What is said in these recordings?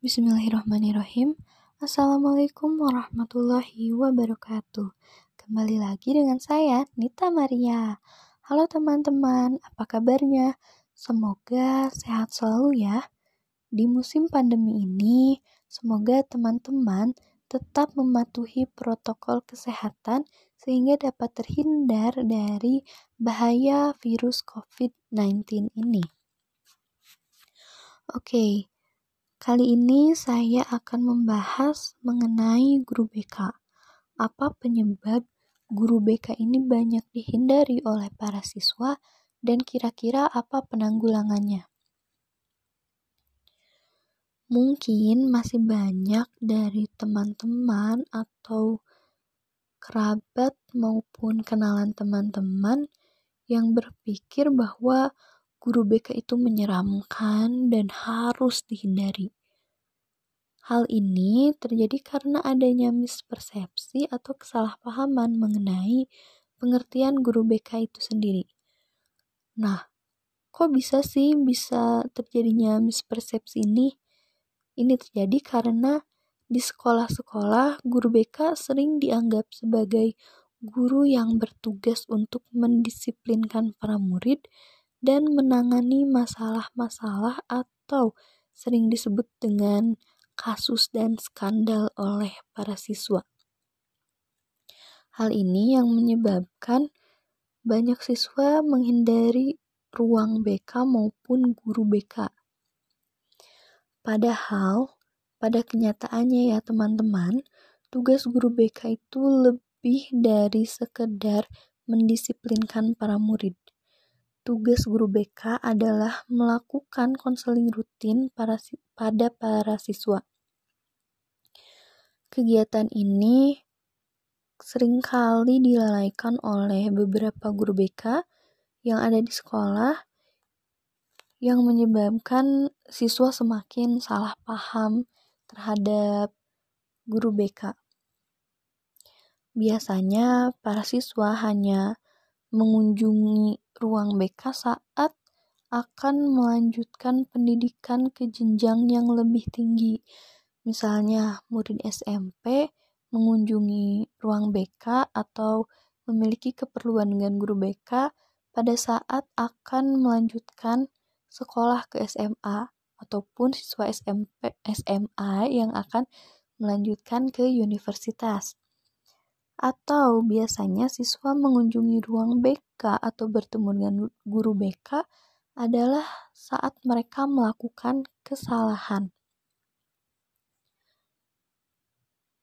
Bismillahirrahmanirrahim. Assalamualaikum warahmatullahi wabarakatuh. Kembali lagi dengan saya, Nita Maria. Halo teman-teman, apa kabarnya? Semoga sehat selalu ya. Di musim pandemi ini, semoga teman-teman tetap mematuhi protokol kesehatan sehingga dapat terhindar dari bahaya virus COVID-19 ini. Oke, Kali ini saya akan membahas mengenai guru BK. Apa penyebab guru BK ini banyak dihindari oleh para siswa dan kira-kira apa penanggulangannya? Mungkin masih banyak dari teman-teman atau kerabat maupun kenalan teman-teman yang berpikir bahwa guru BK itu menyeramkan dan harus dihindari. Hal ini terjadi karena adanya mispersepsi atau kesalahpahaman mengenai pengertian guru BK itu sendiri. Nah, kok bisa sih bisa terjadinya mispersepsi ini? Ini terjadi karena di sekolah-sekolah guru BK sering dianggap sebagai guru yang bertugas untuk mendisiplinkan para murid dan menangani masalah-masalah atau sering disebut dengan kasus dan skandal oleh para siswa. Hal ini yang menyebabkan banyak siswa menghindari ruang BK maupun guru BK. Padahal pada kenyataannya ya teman-teman, tugas guru BK itu lebih dari sekedar mendisiplinkan para murid tugas guru BK adalah melakukan konseling rutin para, pada para siswa. Kegiatan ini sering kali dilalaikan oleh beberapa guru BK yang ada di sekolah yang menyebabkan siswa semakin salah paham terhadap guru BK. Biasanya para siswa hanya mengunjungi ruang BK saat akan melanjutkan pendidikan ke jenjang yang lebih tinggi. Misalnya, murid SMP mengunjungi ruang BK atau memiliki keperluan dengan guru BK pada saat akan melanjutkan sekolah ke SMA ataupun siswa SMP SMA yang akan melanjutkan ke universitas atau biasanya siswa mengunjungi ruang BK atau bertemu dengan guru BK adalah saat mereka melakukan kesalahan.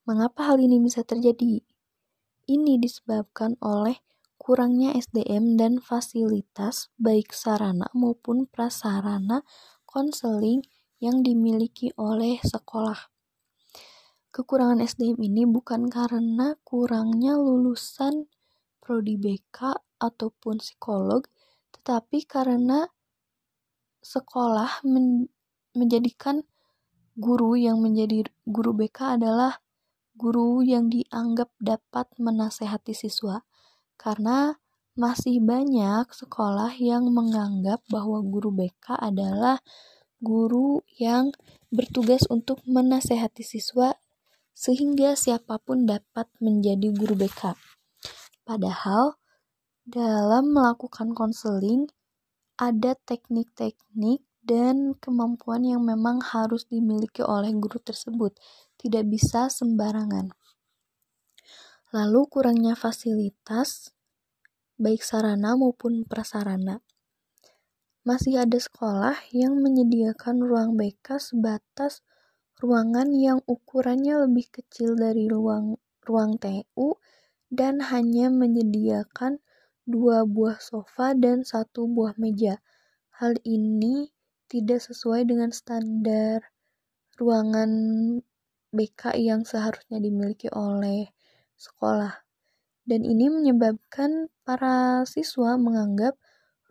Mengapa hal ini bisa terjadi? Ini disebabkan oleh kurangnya SDM dan fasilitas baik sarana maupun prasarana konseling yang dimiliki oleh sekolah. Kekurangan SDM ini bukan karena kurangnya lulusan prodi BK ataupun psikolog, tetapi karena sekolah men menjadikan guru yang menjadi guru BK adalah guru yang dianggap dapat menasehati siswa. Karena masih banyak sekolah yang menganggap bahwa guru BK adalah guru yang bertugas untuk menasehati siswa sehingga siapa pun dapat menjadi guru BK. Padahal dalam melakukan konseling ada teknik-teknik dan kemampuan yang memang harus dimiliki oleh guru tersebut, tidak bisa sembarangan. Lalu kurangnya fasilitas baik sarana maupun prasarana. Masih ada sekolah yang menyediakan ruang BK sebatas ruangan yang ukurannya lebih kecil dari ruang ruang TU dan hanya menyediakan dua buah sofa dan satu buah meja. Hal ini tidak sesuai dengan standar ruangan BK yang seharusnya dimiliki oleh sekolah. Dan ini menyebabkan para siswa menganggap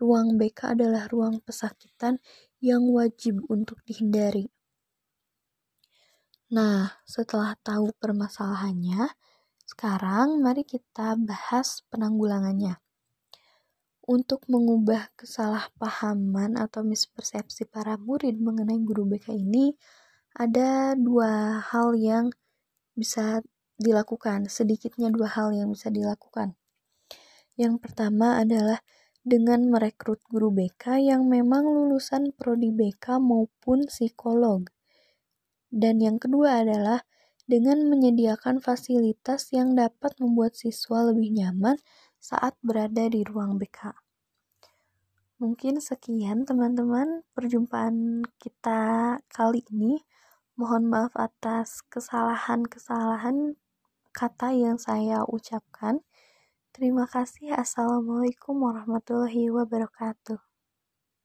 ruang BK adalah ruang pesakitan yang wajib untuk dihindari. Nah, setelah tahu permasalahannya, sekarang mari kita bahas penanggulangannya. Untuk mengubah kesalahpahaman atau mispersepsi para murid mengenai guru BK ini, ada dua hal yang bisa dilakukan, sedikitnya dua hal yang bisa dilakukan. Yang pertama adalah dengan merekrut guru BK yang memang lulusan prodi BK maupun psikolog. Dan yang kedua adalah dengan menyediakan fasilitas yang dapat membuat siswa lebih nyaman saat berada di ruang BK. Mungkin sekian teman-teman perjumpaan kita kali ini. Mohon maaf atas kesalahan-kesalahan kata yang saya ucapkan. Terima kasih. Assalamualaikum warahmatullahi wabarakatuh.